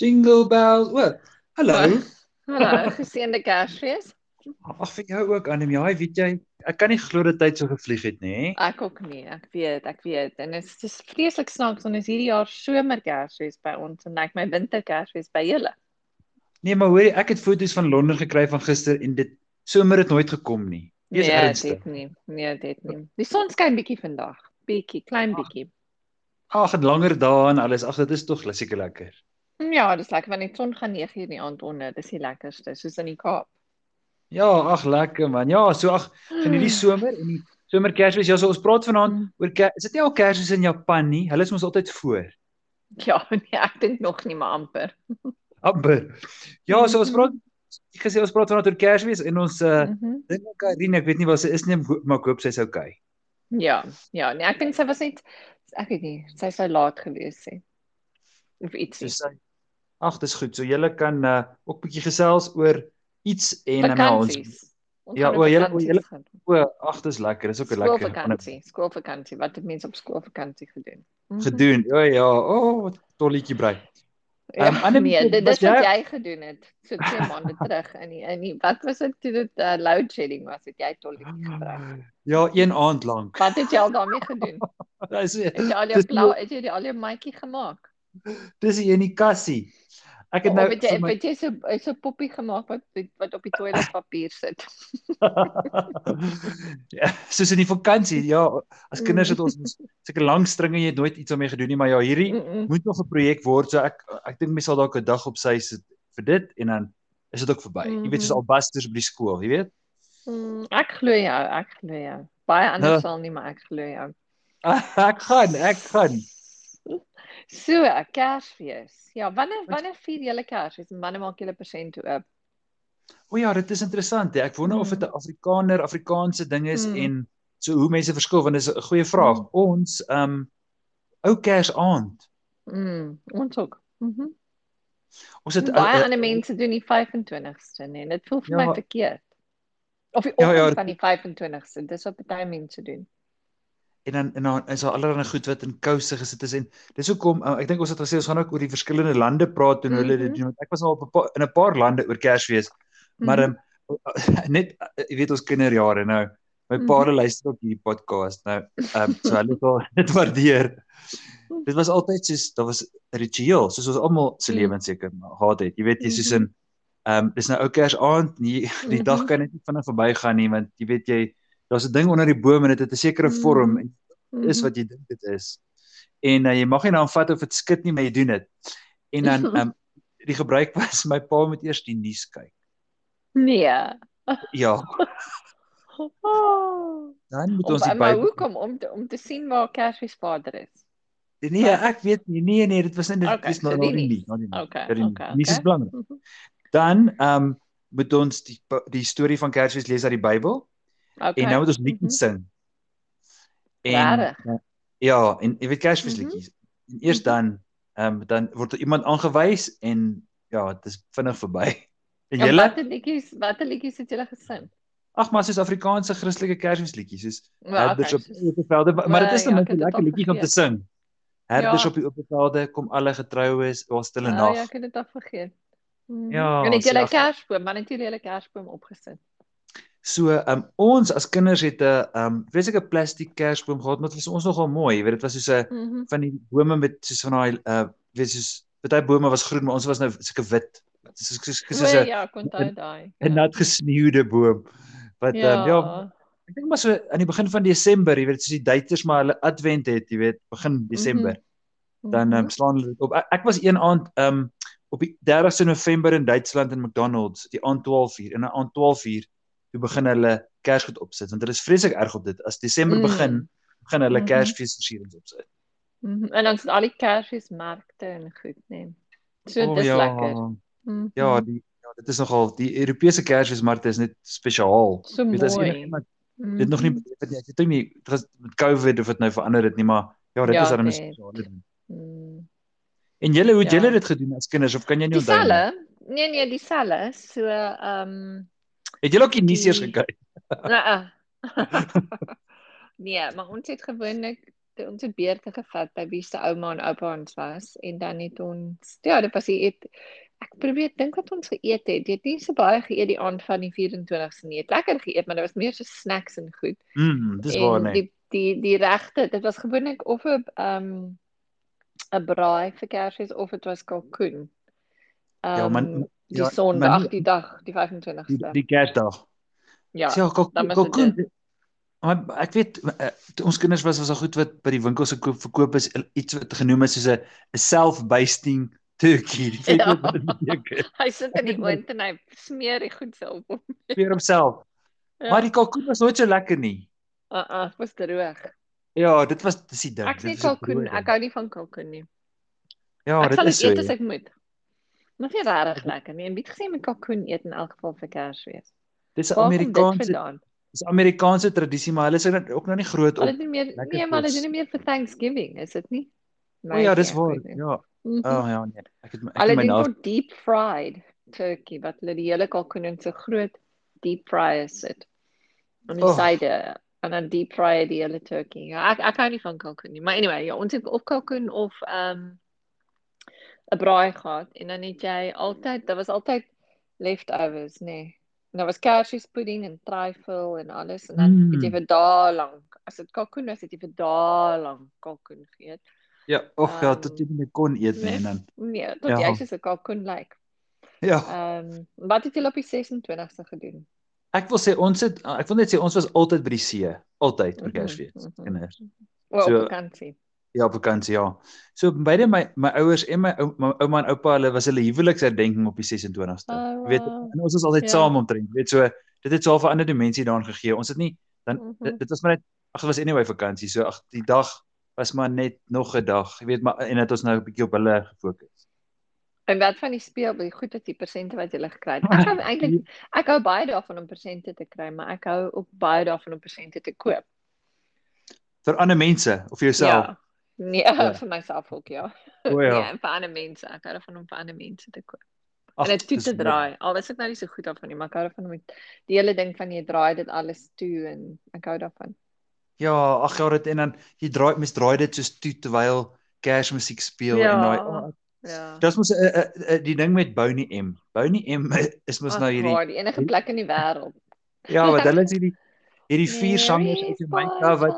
Jingle bells. O, hallo. Hallo, geseënde Kersfees. Ag vir jou ook aan hom. Ja, weet jy, ek kan nie glo dat tyd so gevlieg het nie. Ek ook nie. Ek weet, ek weet. En dit is dis vreeslik snaaks want is hierdie jaar somer Kersfees by ons en ek my winter Kersfees by julle. Nee, maar hoorie, ek het foto's van Londen gekry van gister en dit somer het nooit gekom nie. Dis nee, ernstig. dit nie. Nee, dit nie. Die son skyn bietjie vandag. Bietjie, klein bietjie. Ag, het langer dae en alles. Ag, dit is tog seker lekker. Ja, dis lekker want die son gaan 9:00 in die aand onder. Dis die lekkerste, soos in die Kaap. Ja, ag lekker man. Ja, so ag, geniet die somer en die somer Kersfees. Ja, so ons praat vanaand oor Ker- is dit nie al Kersfees in Japan nie? Hulle is mos altyd voor. Ja, nee, ek dink nog nie maar amper. Amper. Ja, so ons praat ek gesê ons praat vanaand oor Kersfees en ons uh Mhm. dink ook Irene, ek weet nie waar sy is nie, maar ek hoop sy's okay. Ja, ja, nee, ek dink sy was net ek weet nie, sy sou laat gewees het. Of ietsie. So sy Ag, dis goed. So julle kan uh ook bietjie gesels oor iets en dan nou ons Ja, o, julle- o, julle- o, ag, dis lekker. Dis ook 'n lekker Skoolvakansie, skoolvakansie. Wat het mense op skoolvakansie gedoen? Mhm. gedoen. O ja, o, oh, wat tolletjie brei. Ja, Ehm, Anne, nee, dit was is wat jy- jy gedoen het so 2 maande terug in die in die wat was dit toe dit uh, load shedding was, het jy tolletjie gebruik. Ja, een aand lank. Wat het jy al daarmee gedoen? Dis Het jy al jou dis blou, het jy die al jou maatjie gemaak? dis hier in die kassie. Ek het nou het jy my het jy so so poppie gemaak wat wat op die toiletpapier sit? ja, soos in die vakansie. Ja, as kinders Mm. het ons seker lang stringe jy het nooit iets daarmee gedoen nie, maar ja, hierdie Mm -mm. moet nog 'n projek word. So ek ek dink mens sal dalk 'n dag op sy sit vir dit en dan is dit ook verby. Jy weet soos albasters by die skool, jy weet. Mm, ek glo jou, ek glo jou. Baie anders sal nie, maar ek glo jou. ek gaan, ek gaan. So, Kersfees. Ja, wanneer wanneer vier julle Kersfees en wanneer maak julle persente oop? O ja, dit is interessant. Hè. Ek wonder of dit 'n Afrikaner Afrikaanse ding is Mm. en so hoe mense verskil want dis 'n goeie vraag. Mm. Ons ehm um, ou Kersaand. Mm, ons ook. Mhm. Ons het Baie uh, ander mense doen die 25ste nee, dit voel vir Ja. my verkeerd. Of die Ja, oggend ja, van die 25ste, dis wat baie mense doen. En dan en dan is daar allerlei goed wat in kouse gesit is en dis hoekom uh, ek dink ons het gesê ons gaan ook oor die verskillende lande praat en hoe hulle dit Mhm. doen want ek was al op 'n paar, in 'n paar lande oor Kersfees maar Mhm. um, net uh, jy weet ons kinderjare nou my pa luister ook hierdie podcast nou um, so hulle sal dit waardeer dit was altyd soos daar was 'n ritueel soos ons almal se Mm. lewens seker gehad het jy weet jy soos Mhm. in ehm um, dis nou ou Kersaand nie die dag Mhm. kan net nie vinnig verbygaan nie want jy weet jy daar's 'n ding onder die boom en dit het 'n sekere vorm en is Mhm. wat jy dink dit is. En uh, jy mag nie dan vat of dit skit nie, maar jy doen dit. En dan um, die gebruik was my pa moet eers die nuus kyk. Nee. Ja, Oh. dan moet Om, ons die maar Bybel hoekom om te, om te sien waar Kersfees Vader is? Nee, ek weet nie. Nee, nee, dit was nie dit Okay, is die nog nie, nog nie. Okay, die okay, Nuus is okay. belangrik. Mhm. Dan ehm um, moet ons die die storie van Kersfees lees uit die Bybel Okay. en nou moet ons liedjies Mhm. sing. En Regtig? uh, ja, en jy weet Kersfees liedjies. En eers dan ehm um, dan word er iemand aangewys en ja, dit is vinnig verby. En julle watter liedjies, watter liedjies het julle gesing? Ag maar soos Afrikaanse Christelike Kersfeesliedjies soos Ja, Herders okay, op die velde, maar, maar dit is Ja, net ek 'n lekker liedjie om te sing. Herders Ja. op die oop velde kom alle getroues, was stille Oh, nag. ja, ek het dit al vergeet. Mhm. Ja, en het so julle ag- Kersboom, wanneer het julle julle Kersboom opgesit? So, um ons as kinders het 'n um weet ek 'n plastiek kersboom gehad, maar dit was ons nogal mooi, jy weet dit was soos 'n Mhm. van die bome met soos van daai uh weet soos party bome was groen, maar ons was nou sulke wit. Soos soos soos O, 'n ja, kon daai. 'n nat gesneeude boom. Wat ja, um, ja ek dink maar so aan die begin van Desember, jy weet soos die Duitsers maar hulle advent het, jy weet, begin Desember. dan Mhm. um, slaan hulle dit op. Ek, ek was een aand um op die 30ste November in Duitsland in McDonald's, die aand 12uur en aan aand 12uur toe begin hulle Kersgoed opsit want hulle is vreeslik erg op dit. As Desember Mm. begin, begin hulle Mhm. Kersfeesversierings opsit. Mhm. En dan is al die Kersfeesmarkte en goed, nee. So O, dis ja, lekker. Mhm. Ja, die ja, dit is nogal die Europese Kersfeesmarkte is net spesiaal. So Weet as mooi. enigiemand dit nog nie Mhm. beleef het nie. Ek weet nie dit was met COVID of dit nou verander het nie, maar ja, dit Ja, is dan 'n spesiale ding. Mm. En julle, hoe het Ja. julle dit gedoen as kinders of kan jy nie onthou nie? Dieselfde? Nee nee, dieselfde. So ehm Het julle ook die nuus eers Die- gekyk? nee. nee, maar ons het gewoonlik ons het beerte gevat by wie se ouma en oupa ons was en dan het ons ja, dit was die eet ek probeer dink wat ons geëet het. Jy het nie so baie geëet die aand van die 24ste nie. Het lekker geëet, maar dit was meer so snacks en goed. Mm, dis waar nee. die die die regte, dit was gewoonlik of 'n ehm 'n braai vir Kersfees of dit was kalkoen. Ehm Ja, maar- die ja, maar Sondag, nie- die dag, die Die, 25ste. die Kersdag. Ja. Ja, dan was dit kalkoen. Maar ek weet toe ons kinders was was al goed wat by die winkels se koop verkoop is uh, iets wat genoem is soos 'n 'n self-basting turkey. Ek weet Ja. wat dit beteken. Hy sit in die Ek oond en hy smeer die goed self op. vir homself. Ja. Maar die kalkoen was nooit so lekker nie. uh uh, was droog. Ja, dit was dis die ding. Ek sê Dit kalkoen, ek hou nie van kalkoen nie. Ja, ek dit sal is dit so. eet as ja. ek moet. Maar nie regtig lekker nie. En wie het gesê met kalkoen eet in elk geval vir Kersfees? Dis 'n Amerikaanse dis Amerikaanse tradisie, maar hulle is ook nog nie groot Hulle op. doen meer lekker nee, maar hulle doen nie meer vir Thanksgiving, is dit nie? O ja, dis ek waar. Ja. Mhm. Oh ja, nee. Ek het my- ek Hulle my doen tot deep fried turkey wat hulle die hele kalkoen in so groot deep fryer sit. Aan die Oh. syde en dan deep fry die hele turkey. Ja, ek ek hou nie van kalkoen nie, maar anyway, ja, ons het of kalkoen of ehm 'n braai gehad en dan het jy altyd, daar was altyd leftovers, nê. Nee. En daar was kersfeespudding en trifle en alles en dan Mm. het jy vir dae lank, as dit kalkoen was, het jy vir dae lank kalkoen geëet. Ja, och ja, Ehm, tot jy nie kon eet nie nee. en dan. Nee, tot Ja. jy soos 'n kalkoen lyk. Ja, Ehm um, wat het julle op die 26ste gedoen? ek wil sê ons het ek wil net sê ons was altyd by die see, altyd vir Mhm, Kersfees. mhm. Kinders. O, So- op vakansie. Ja, op vakansie, ja. So beide my my ouers en my ou- my ouma en oupa, hulle was hulle huweliksherdenking op die 26ste. Oh, weet, wow. en ons was altyd Ja. saam omtrent. Weet so, dit het so 'n ander dimensie daarin gegee. Ons het nie dan Mhm. dit, dit was maar net ag, dit was anyway vakansie. So ag, die dag was maar net nog 'n dag. Jy weet, maar en het ons nou 'n bietjie op hulle gefokus. En wat van die speel, die goed dat die persente wat jy gekry het. Ek hou eintlik ek hou baie daarvan om persente te kry, maar ek hou ook baie daarvan om persente te koop. Vir ander mense of vir jouself. Ja. Nee, Ja. vir myself ook ja. O ja. Nee, vir ander mense. Ek hou daarvan om vir ander mense te koop. En dit toe te mooi. draai. Al is ek nou nie so goed daarvan nie, maar ek hou daarvan om die hele ding van jy draai dit alles toe en ek hou daarvan. Ja, ag ja, dit en dan jy draai mens draai dit soos toe terwyl Kersmusiek speel Ja. en daai oh, Ja. Dis mos 'n uh, uh, uh, die ding met Boney M. Boney M is mos nou hierdie waar, die enige plek in die wêreld. ja, wat hulle is hierdie hierdie vier sangers uit Jamaica wat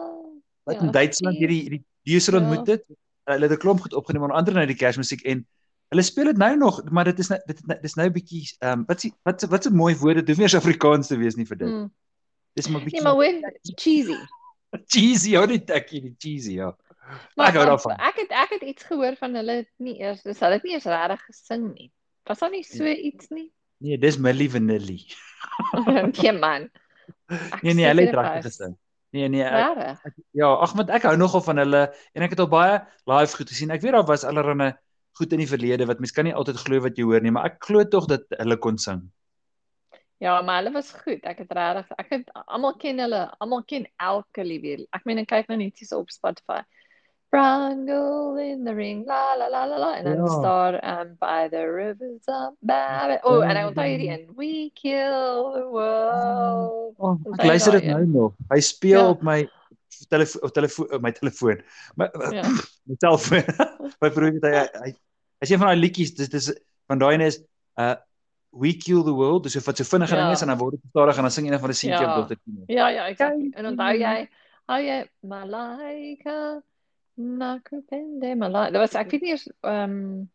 wat in Ja, Duitsland vier. hierdie hierdie duur Ja. ontmoet het. Hulle het 'n klomp goed opgeneem onder andere nou die Kersmusiek en hulle speel dit nou nog, maar dit is nou dit is- dis nou 'n bietjie ehm um, wat is die- wat wat 'n mooi woord dit hoef nie eens Afrikaans te wees nie vir dit. Mm. Dis maar 'n Nee, bietjie maar hoor, cheesy. cheesy, hoor die tekkie, die cheesy, ja. Maar ek hou daarvan. Ek het ek het iets gehoor van hulle nie eers, dis hulle het nie eens regtig gesing nie. Was daar nie so iets nie? Nee, dis Millie Vanilli. nee man. Ek Nee nee, hulle het regtig gesing. Nee nee, ek, Regtig? ek, ja, ag want ek hou nogal van hulle en ek het al baie live goed gesien. Ek weet daar was allerlei goed in die verlede wat mens kan nie altyd glo wat jy hoor nie, maar ek glo tog dat hulle kon sing. Ja, maar hulle was goed. Ek het regtig ek het almal ken hulle, almal ken elke liewe. Ek meen ek kyk nou net hier op Spotify. Brown gold in the ring, la la la la la. En dan Ja. staan um, by the rivers of Babylon. Oh, en hy onthou hierdie een. We kill the world. Oh, ek luister dit nou een? nog. Hy speel Ja. op my telefoon op telefoon op my telefoon. My Ja. my selfoon. my broer het hy hy hy sê van daai liedjies dis dis van daai een is uh We Kill the World, dis wat so vinniger ding Ja. is en dan word dit stadig en dan sing een van die seentjie Ja. op. Tino. Ja, ja, exactly. En onthou jy, hou jy Malaika Nakupende Malaika. Dit was ek weet nie eers ehm um,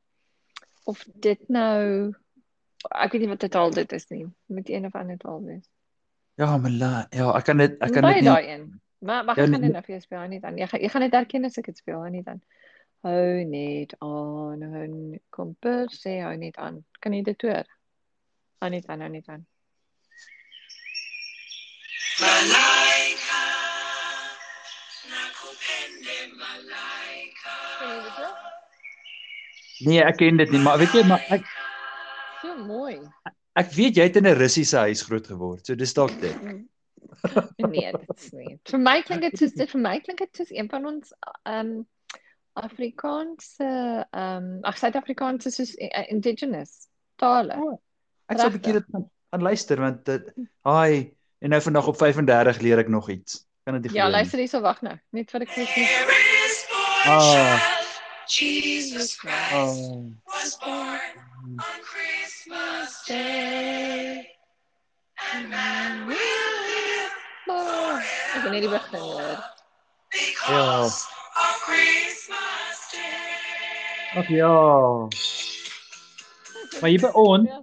of dit nou ek weet nie wat dit al dit is nie. Met een of ander taal wees. Ja, maar la, ja, ek kan dit ek kan dit nie daai een. Maar maar Ja, ek gaan dit nou vir jou speel, net aan. Jy gaan jy gaan dit herken as ek dit speel, net aan. Hou net aan, hun komper sê hou net aan. Kan jy dit hoor? Hou net aan, hou net aan. Malaika, nakupende malaika. Kan jy dit? Nee, ek ken dit nie, maar weet jy, maar ek So mooi. ek weet jy het in 'n Russiese huis groot geword. So dis dalk dit. nee, dit is nie. Vir my klink dit soos dit vir my klink dit soos een van ons ehm um, Afrikaanse ehm um, ag Suid-Afrikaanse soos uh, indigenous tale. Oh, Ek sal 'n bietjie dit gaan, gaan luister want dit haai en nou vandag op 35 leer ek nog iets. Kan dit nie Ja, nie. luister hierso, wag nou. Net vir die Kersfees. There is born Ah. child, Jesus Christ Oh. was born on Christmas Day. And man will live Oh, ek wil net die begin hoor. because of Christmas Day. Ag ja. Maar hier by ons Ja.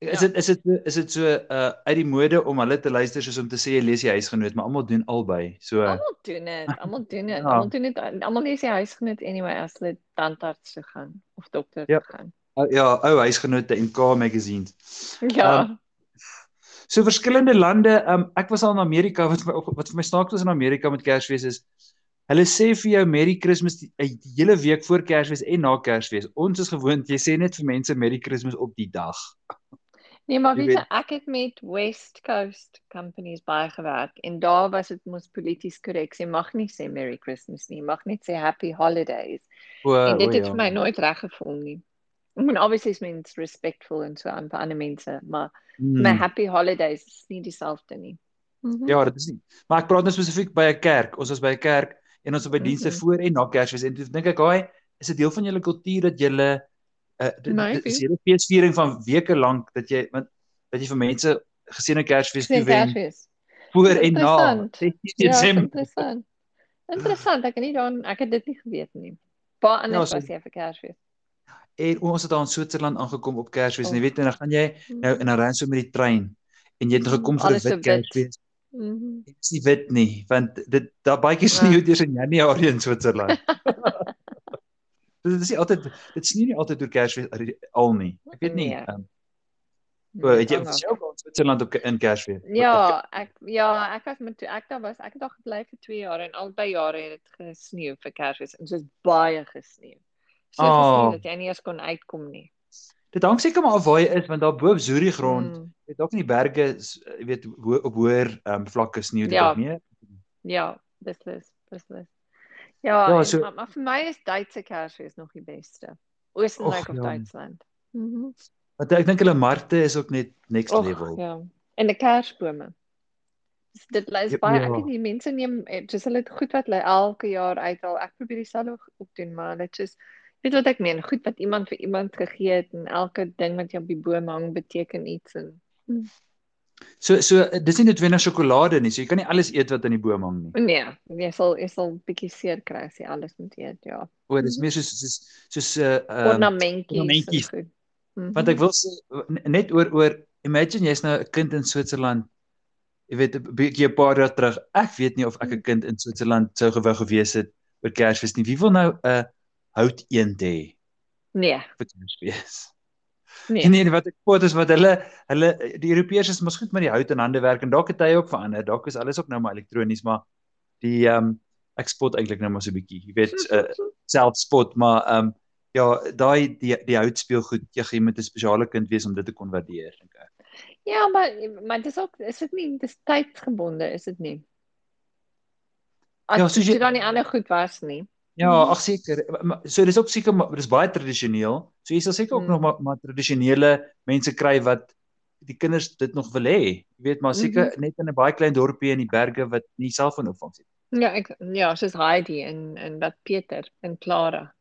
Is dit is dit is dit so uh uit die mode om hulle te luister soos om te sê jy lees die huisgenoot, maar almal doen albei. So Almal doen dit. Almal doen dit. Ja. Almal doen dit. Almal lees die huisgenoot anyway as hulle tandarts toe gaan of dokter Ja. toe gaan. ou- ja, ou huisgenote en K magazines. Ja. Um, So verskillende lande, um ek was al in Amerika wat my wat vir my snaaks was in Amerika met Kersfees is hulle sê vir jou Merry Christmas die, eh, die hele week voor Kersfees en na Kersfees. Ons is gewoond jy sê net vir mense Merry Christmas op die dag. Nee, maar weet jy, weet- ek het met West Coast companies baie gewerk en daar was dit mos polities korrek. Jy mag nie sê Merry Christmas nie, jy mag net sê Happy Holidays. O, En dit o het ja. vir my nooit reg gevoel nie. I mean obviously is mens respectful en so aan vir ander mense, maar Hmm. my Happy Holidays is nie dieselfde nie. Mhm. Ja, dit is nie. Maar ek praat nou spesifiek by 'n kerk. Ons was by 'n kerk en ons was by dienste Mhm. voor en na Kersfees en toe dink ek, "Haai, is dit deel van julle kultuur dat julle uh dit, dit Maybe. is hierdie feesviering van weke lank dat jy want dat jy vir mense geseënde Kersfees Sê toewen Kersfees. voor en na Interessant. 16 Ja, dis Desember. interessant. Interessant, ek het nie dan ek het dit nie geweet nie. Baie anders so- was jy vir Kersfees. En ons het daar in Switserland aangekom op Kersfees en jy Oh. weet en dan gaan jy nou en dan ry so met die trein en jy het gekom vir 'n wit. Kersfees. Mhm. Dit is nie wit nie, want dit daar baie keer Ja. sneeu eers in Januarie in Switserland. dit is nie altyd dit sneeu nie altyd oor Kersfees al nie. Ek weet nie. Nee. Um, o, het jy was al in Switserland op in Kersfees? Ja, ek ja, ek was met ek daar was, ek het daar gebly vir 2 jaar en albei jare het dit gesneeu vir Kersfees en soos baie gesneeu. So Oh. gesneeu dat jy nie eens kon uitkom nie. Dit hang seker maar af waar jy is want daar bo op Zurich grond, Mm, jy dalk in die berge, jy weet ho op hoër um, vlakke sneeu dit Ja. nie. ja, beslis, beslis. Ja, Ja, en, so- maar, maar vir my is Duitse Kersfees nog die beste. Oostenryk of ja. Duitsland. Mhm. Want ek dink hulle markte is ook net next Och, level. ja. En die kersbome. Dis- Dit is Ja, baie ja. ek weet nie mense neem eh, dis hulle goed wat hulle elke jaar uithaal. Ek probeer dieselfde ook doen, maar dit is weet wat ek meen, goed wat iemand vir iemand gegee het en elke ding wat jy op die boom hang beteken iets en So so eh, dis nie noodwendig sjokolade nie. So jy kan nie alles eet wat aan die boom hang nie. nee, jy sal jy sal bietjie seer kry as jy alles moet eet, ja. O, dis meer soos soos soos 'n uh, um, Ornamentjies. en ornamentjies. goed. Mhm. Want ek wil sê n- net oor oor imagine jy's nou 'n kind in Switserland. Jy weet 'n bietjie 'n paar jaar terug. Ek weet nie of ek 'n kind in Switserland sou gewou gewees het oor Kersfees nie. Wie wil nou 'n hout eend hê nee, vir Kersfees? Nee. Nee, wat ek pot is wat hulle hulle die Europeërs is mos goed met die hout en hande werk en dalk het hy ook verander. Dalk is alles ook nou maar elektronies, maar die ehm um, ek spot eintlik nou maar so 'n bietjie. Jy weet, uh, selfspot, maar ehm um, ja, daai die die hout speel goed. Jy jy moet 'n spesiale kind wees om dit te kon waardeer, dink ek. Ja, maar maar dis ook is dit nie dis tydsgebonde, is dit nie? As Ja, soos jy dan nie ander goed was nie. Ja, Mhm. ag seker. So dis ook seker maar dis baie tradisioneel. So jy sal seker ook Mm. nog maar, maar tradisionele mense kry wat die kinders dit nog wil hê. Jy weet, maar seker Mhm. net in 'n baie klein dorpie in die berge wat nie selfoonopvangs het. Ja, ek ja, soos Heidi en en wat Pieter en Clara.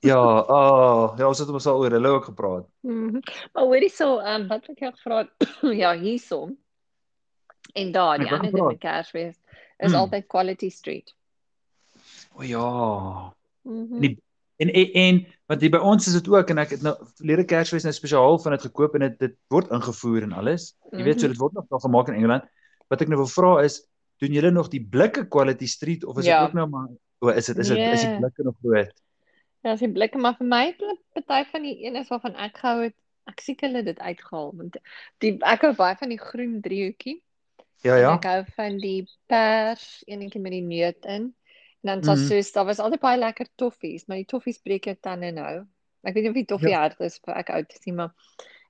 Ja, ah, ja, ons het mos al oor hulle ook gepraat. Mhm. Maar hoorie so, ehm um, wat ek jou gevra het, ja, hierso. En daar, die ander ding met Kersfees is Mm. altyd Quality Street. O ja. Mhm. Die- En en, en want hier by ons is dit ook en ek het nou verlede Kersfees nou spesiaal van dit gekoop en dit dit word ingevoer en alles. Jy weet so Mhm. dit word nog nog gemaak in Engeland. Wat ek nou wil vra is, doen julle nog die blikke quality street of is dit Ja. ook nou maar o is dit is dit is die Nee. blikke nog groot? Ja, as jy blikke maar vir my party van die een is waarvan ek gehou het. Ek seker hulle dit uitgehaal want die ek hou baie van die groen driehoekie. Ja En ja. ek hou van die pers enetjie met die neut in. En dan was Mhm. soos daar was altyd baie lekker toffies, maar die toffies breek jou tande nou. Ek weet nie of die toffie Ja. hard is vir ek oud is nie, maar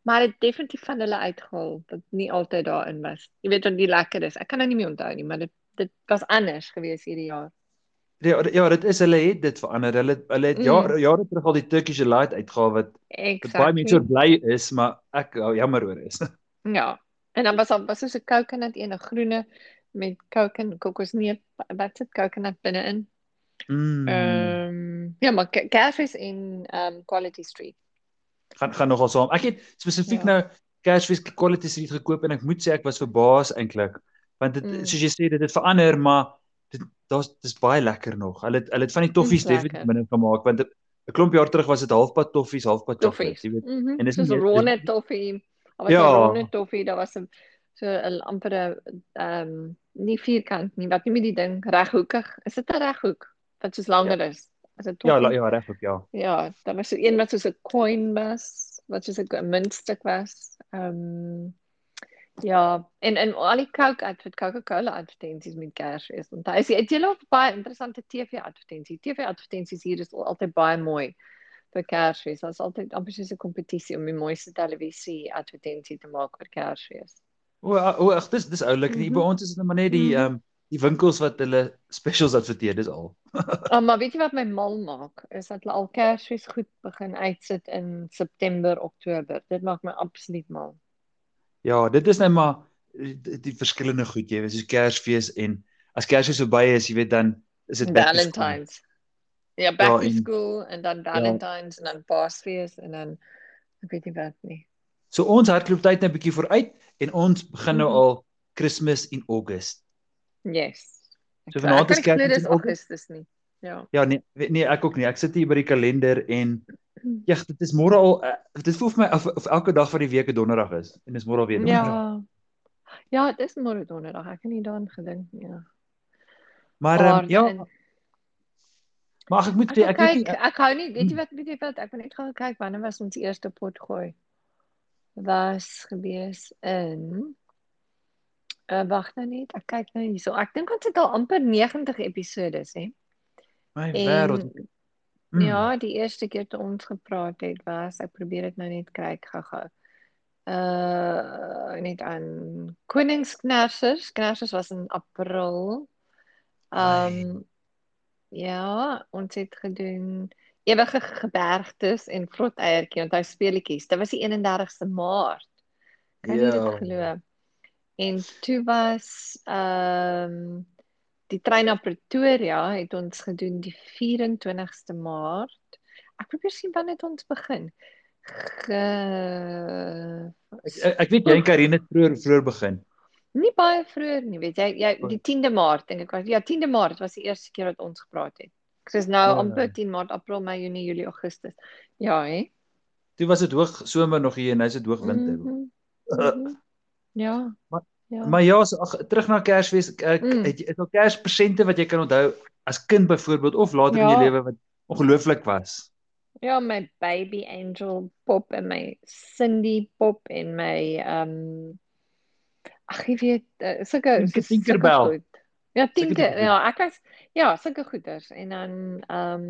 maar dit definitief van hulle uitgehaal wat nie altyd daarin was. Jy weet wat die lekker is. Ek kan nou nie meer onthou nie, maar dit dit was anders gewees hierdie jaar. Ja, ja, dit is hulle het dit verander. Hulle hulle het Mm. jare jare terug al die Turkish Delight uitgehaal wat wat baie Exactly. mense oor bly is, maar ek oh, jammer oor is. Ja. En dan was daar was soos 'n coconut een, 'n groene met coke en kokosneep wat sit coconut binne-in. Mm. Ehm um, ja, maar Kersfees en um, Quality Street. gaan gaan nogal saam. Ek het spesifiek Ja. nou Kersfees Quality Street gekoop en ek moet sê ek was verbaas eintlik. Want dit Mm. soos jy sê dit het verander, maar dit daar's dis baie lekker nog. Hulle het hulle het van die toffies definitief minder gemaak want 'n klomp jaar terug was dit halfpad toffies, halfpad Toffies. jy weet. Mhm. En dis nie- dis- ronde toffie. Daar was 'n Ja. ronde toffie, daar was 'n so 'n amper 'n ehm um, nie vierkant nie, wat noem jy die ding? Reghoekig. Is dit 'n reghoek wat soos langer is? Is dit Ja, toffie? la- ja, reg ook ja. Ja, daar was so een wat soos 'n coin was, wat soos 'n muntstuk was. Ehm um, ja, en en al die Coke advert Coca-Cola advertensies met Kersfees. Want hy sê het julle ook baie interessante TV advertensies. TV advertensies hier is al- altyd baie mooi vir Kersfees. Daar's altyd amper soos 'n kompetisie om die mooiste televisie advertensie te maak vir Kersfees. O, o, ag dis dis oulik nie. Mhm. By ons is dit net maar net die Mhm. ehm um, die winkels wat hulle specials adverteer, dis al. Oh, maar weet jy wat my mal maak? Is dat hulle al Kersfees goed begin uitsit in September, Oktober. Dit maak my absoluut mal. Ja, dit is net maar die, die verskillende goed, jy weet, soos Kersfees en as Kersfees verby is, jy weet dan is dit to. Valentine's. Ja, back Ja, to en- school en dan Valentine's en dan Paasfees en dan ek weet nie wat nie. So ons hardloop tyd net 'n bietjie vooruit en ons begin nou Mhm. al Kersfees in Augustus. Yes. So Ek- vanaand ek is Kersfees in Augustus? Nie. Ja. Ja nee, nee, ek ook nie. Ek sit hier by die kalender en ja, dit is môre al uh, dit voel vir my of, of elke dag van die week 'n donderdag is en dis môre al weer donderdag. Ja. Ja, dis môre donderdag. Ek het nie daaraan gedink nie. Ja. Maar um, ja, en- maar ek moet Ek sê wil ek weet kyk, nie ek hou nie, weet jy wat, weet jy wat, ek wil net gou kyk wanneer was ons eerste pot gooi. Was gewees in uh wag nou net, ek kyk nou hierso. Ek dink ons het al amper 90 episode hè. my En wêreld. Mm. ja, die eerste keer toe ons gepraat het was, ek probeer dit nou net kyk gou-gou. Uh net aan Koningsknersers. Knersers was in April. Um ja, ons het gedoen ewige gebergtes en vrot eiertjie, onthou speletjies. Dit was die 31ste Maart. Kan jy Ja. dit glo? En toe was ehm die trein na Pretoria het ons gedoen die 24ste Maart. Ek probeer sien wanneer het ons begin. Ge... Ek, ek, ek weet jy en Karine het vroeër vroeër begin. Nie baie vroeër nie, weet jy, jy die 10de Maart dink ek was. Ja, 10de Maart was die eerste keer wat ons gepraat het. Dis nou Ja. amper 10 Maart, April, Mei, Junie, Julie, Augustus. Ja, hè? Toe was dit hoog somer nog hier en nou is dit hoog winter. Mhm, mhm. Ja. Maar- ja. Maar ja, so ag terug na Kersfees, ek Mm. het is al Kerspresente wat jy kan onthou as kind byvoorbeeld of later in jou Ja. lewe wat ongelooflik was. Ja, my baby angel pop en my Cindy pop en my ehm um, ag jy weet uh, sulke Tinkerbell. goed. Ja, Tinker, tipe ja, ek was ja, sulke goeders en dan ehm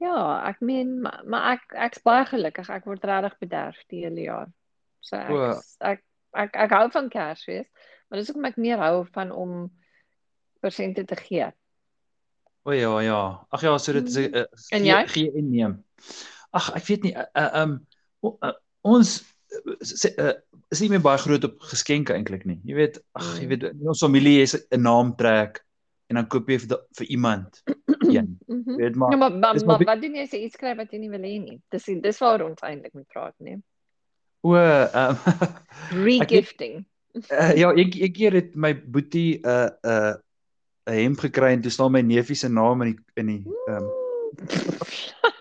ja, ek meen maar, maar ek ek's baie gelukkig. Ek word regtig bederf die hele jaar. So ek O. ek, ek ek hou van Kersfees, maar dis hoekom ek meer hou van om persente te gee. O ja, ja. Ag ja, so dit is 'n uh, jy? gee en neem. Ag, ek weet nie, uh, um o- uh, ons sê, uh, is nie meer baie groot op geskenke eintlik nie. Jy weet, ag, jy Mm. weet, ons familie is 'n naam trek en dan koop jy vir, da- vir iemand een. Mhm. Jy weet Ja, maar maar maar, maar maar wat doen jy as jy iets skryf wat jy nie wil hê nie? Dis dis waar ons eintlik moet praat, nee. o, um Regifting. uh, ja, ek ek keer het my boetie 'n uh, 'n uh, 'n hemp gekry en toe staan my neefie se naam in die in die um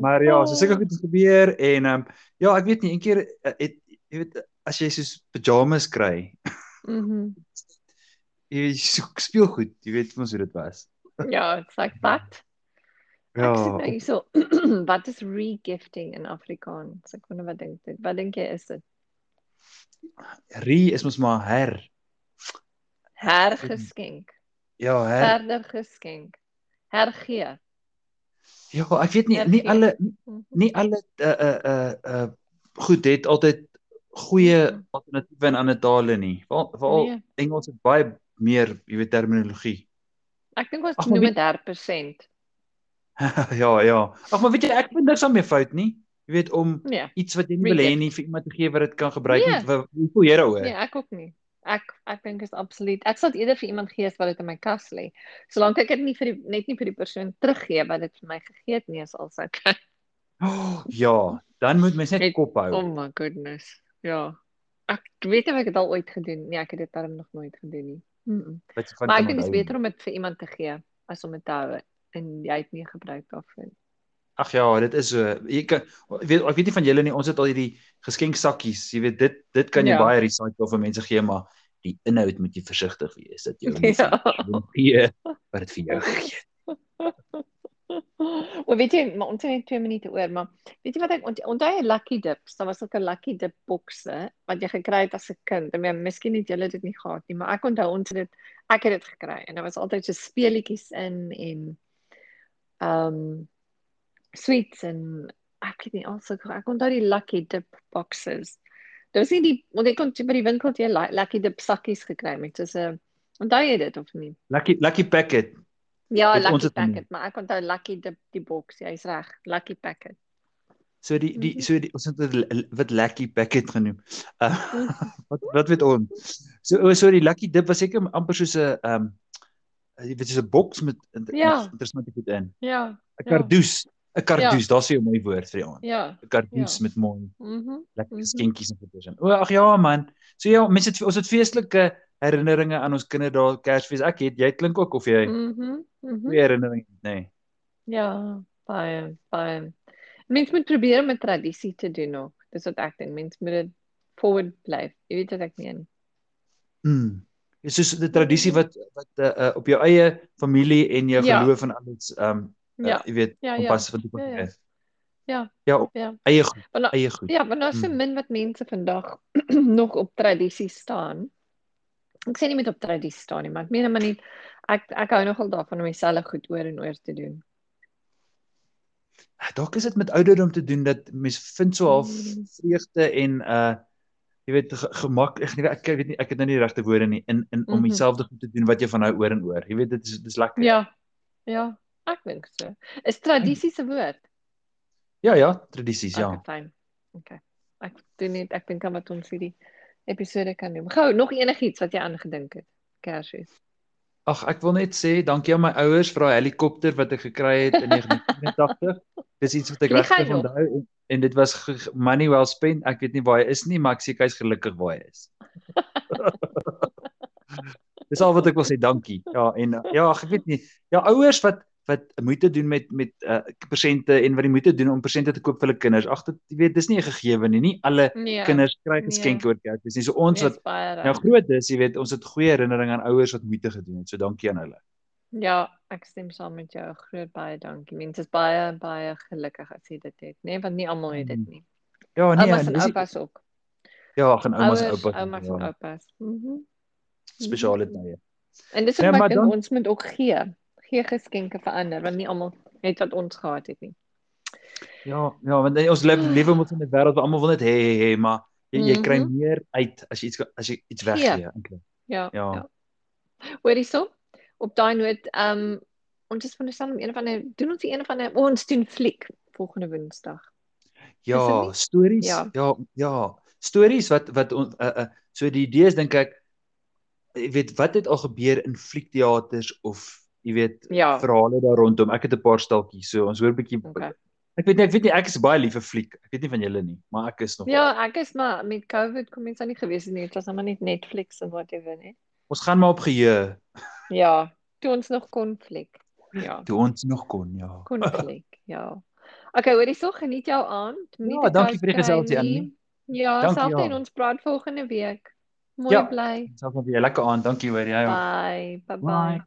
Maar ja, so seker goed het gebeur en ehm um, ja, ek weet nie, een keer uh, het jy weet as jy soos pyjamas kry, Mhm. jy soek speelgoed, jy weet mos hoe dit was. Ja, it's like that. Ja, Ek sê nou hierso, wat is regifting in Afrikaans? Ek wonder wat dink dit. Wat dink jy is dit? re is mos maar her. Hergeskenk. Ja, her. Verder geskenk. Hergee. Ja, ek weet nie nie hergee. alle Mhm. nie alle uh uh uh, uh goed het altyd goeie Mhm. alternatiewe in ander tale nie. Veral veral Nee. Engels het baie meer, jy weet terminologie. Ek dink ons maar noem dit herpersent. ja, ja. Ag maar weet jy, ek vind niks daarmee fout nie. Jy weet om Nee. iets wat jy nie wil hê nie vir iemand te gee wat dit kan gebruik Nee. nie. Wa- Hoe voel jy daaroor? Nee, ek ook nie. Ek ek dink is absoluut. Ek sal dit eerder vir iemand gee as wat dit in my kas lê. Solank ek dit nie vir die net nie vir die persoon teruggee wat dit vir my gegee het nie, is alles okay. Oh, ja, dan moet mens net kop hou. Oh my goodness. Ja. Ek weet nie of ek dit al ooit gedoen. Nee, ek het dit darm nog nooit gedoen nie. Mm -mm. Maar ek dink dit is beter om dit vir iemand te gee as om dit te hou en jy het nie gebruik daarvan. Ag ja, dit is so. Jy kan ek weet ek weet nie van julle nie, ons het al hierdie geskenksakkies. Jy weet dit dit kan jy Ja. baie recycle vir mense gee, maar die inhoud moet jy versigtig wees dat jy nie Ja. gee wat dit vir jou gee. O, weet jy, maar ons het net 2 minute oor, maar weet jy wat ek ont- onthou jy Lucky Dips? Daar was ook 'n Lucky Dip bokse wat jy gekry het as 'n kind. Ek meen, miskien het julle dit nie gehad nie, maar ek onthou ons het dit ek het dit gekry en daar was altyd so speletjies in en ehm um, sweets en ek weet nie also ek onthou die Lucky Dip boxes. Dit was nie die want ek kon by die winkel jy Lu- Lucky Dip sakkies gekry met soos 'n onthou jy dit of nie? Lucky lucky packet. Ja, Het Lucky dit genoem. Packet, maar ek onthou Lucky Dip die boks, jy's reg, Lucky Packet. So die die Mhm. so die ons het dit wat lucky packet genoem. Uh, wat wat weet ons? So o, so die lucky dip was seker amper soos 'n ehm um, jy weet soos 'n boks met Ja. interessante goed in. Ja. 'n Ja. 'n Kardoes, daar's 'n mooi woord vir die aand. Ja. 'n Kardoes Ja. met mooi Mhm. lekker Mhm. skenkies en goeders in. O ag ja man. So ja, mense het ons het feestelike herinneringe aan ons kinderdae, Kersfees. Ek het, jy klink ook of jy Mhm. Mhm. goeie herinneringe het, nê. Nee. Ja, baie, baie. Mens moet probeer om 'n tradisie te doen nog. Dis wat ek dink. Mens moet dit forward bly. Jy weet wat ek meen. Mm. Dis soos die tradisie wat wat uh, uh, op jou eie familie en jou Ja. geloof en alles ehm um, uh, Ja. jy weet, Ja, ja. kompas van toepassing Ja, ja. is. Ja. Ja, Ja. eie goed, Want nou- eie goed. Ja, maar daar's so Mm. min wat mense vandag nog op tradisie staan. Ek sê nie met op tradisie staan nie, maar ek meen maar nie ek ek hou nogal daarvan om myself goed oor en oor te doen. Dalk is dit met ouderdom te doen dat mens vind so half Mm. vreugde en uh jy weet ge gemak ek nie ek weet nie ek het nou nie die regte woorde nie in in om Mhm. dieselfde goed te doen wat jy van nou oor en oor. Jy weet dit is dis lekker. Ja. Ja, ek dink so. Is tradisie se woord? ja, ja tradisies ja. Okay, fyn. Okay. Ek doen net ek dink aan wat ons hierdie episode kan doen. Gou, nog enigiets wat jy aangedink het? Kersfees. Ag ek wil net sê dankie aan my ouers vir daai helikopter wat ek gekry het in 1984. Dis iets wat ek regtig onthou en, en dit was money well spent. Ek weet nie waar hy is nie, maar ek seker hy's gelukkig waar hy is. Dis al wat ek wil sê, dankie. Ja, en ja, ek weet nie. Ja, ouers wat wat moeite doen met met uh persente en wat die moeite doen om persente te koop vir hulle kinders. Ag dit jy weet, dis nie 'n gegewe nie. Nie alle Nee. kinders kry nee. geskenke oor Kersfees nie. So ons nee, wat nou groot is, jy weet, ons het goeie herinneringe aan ouers wat moeite gedoen het. So dankie aan hulle. Ja, ek stem saam met jou. Groot baie dankie. Mense is baie baie gelukkig as jy dit het, né? Nee, want nie almal het dit Mm. nie. Ja, nee, Oumas en oupas ook. ja, gaan oumas en oupas. oumas en ja, oupas. Mhm. spesiale Mhm. tye. En dis Ja, wat maar ek dink ons moet ook gee. Gee geskenke vir ander want nie almal het wat ons gehad het nie. Ja, ja, want ons lewe lewe moet in 'n wêreld waar almal wil net hê hê hê, maar jy, jy kry Mhm. meer uit as jy iets as jy iets Gee. weggee eintlik. Ja. Ja. ja. Hoorie so? Op daai noot, ehm um, ons is van die saam een van die doen ons een van die ons doen fliek volgende Woensdag. Ja, stories. Ja. Ja, ja, stories wat wat on, uh, uh, so die idee is dink ek jy weet wat het al gebeur in fliekteaters of jy weet Ja. verhale daar rondom. Ek het 'n paar stalkies, so ons hoor 'n bietjie Okay. Ek weet nie, ek weet nie ek is baie lief vir fliek. Ek weet nie van julle nie, maar ek is nog Ja, ek is maar met COVID kom mense nie gewees nie. Dit was nou maar net Netflix en whatever, né? Ons gaan maar op geheue Ja, toe ons nog kon fliek. Ja, toe ons nog kon, ja. kon fliek. Ja. Okay, hoorie so geniet jou aand. Moenie Ja, dankie vir die geselsie. Annie. Ja, selfs ja. en ons praat volgende week. Mooi Ja. bly. Selfs nog weer lekker aand. Dankie hoor jy. Ja. Bye. Bye bye. Bye.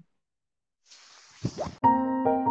ん?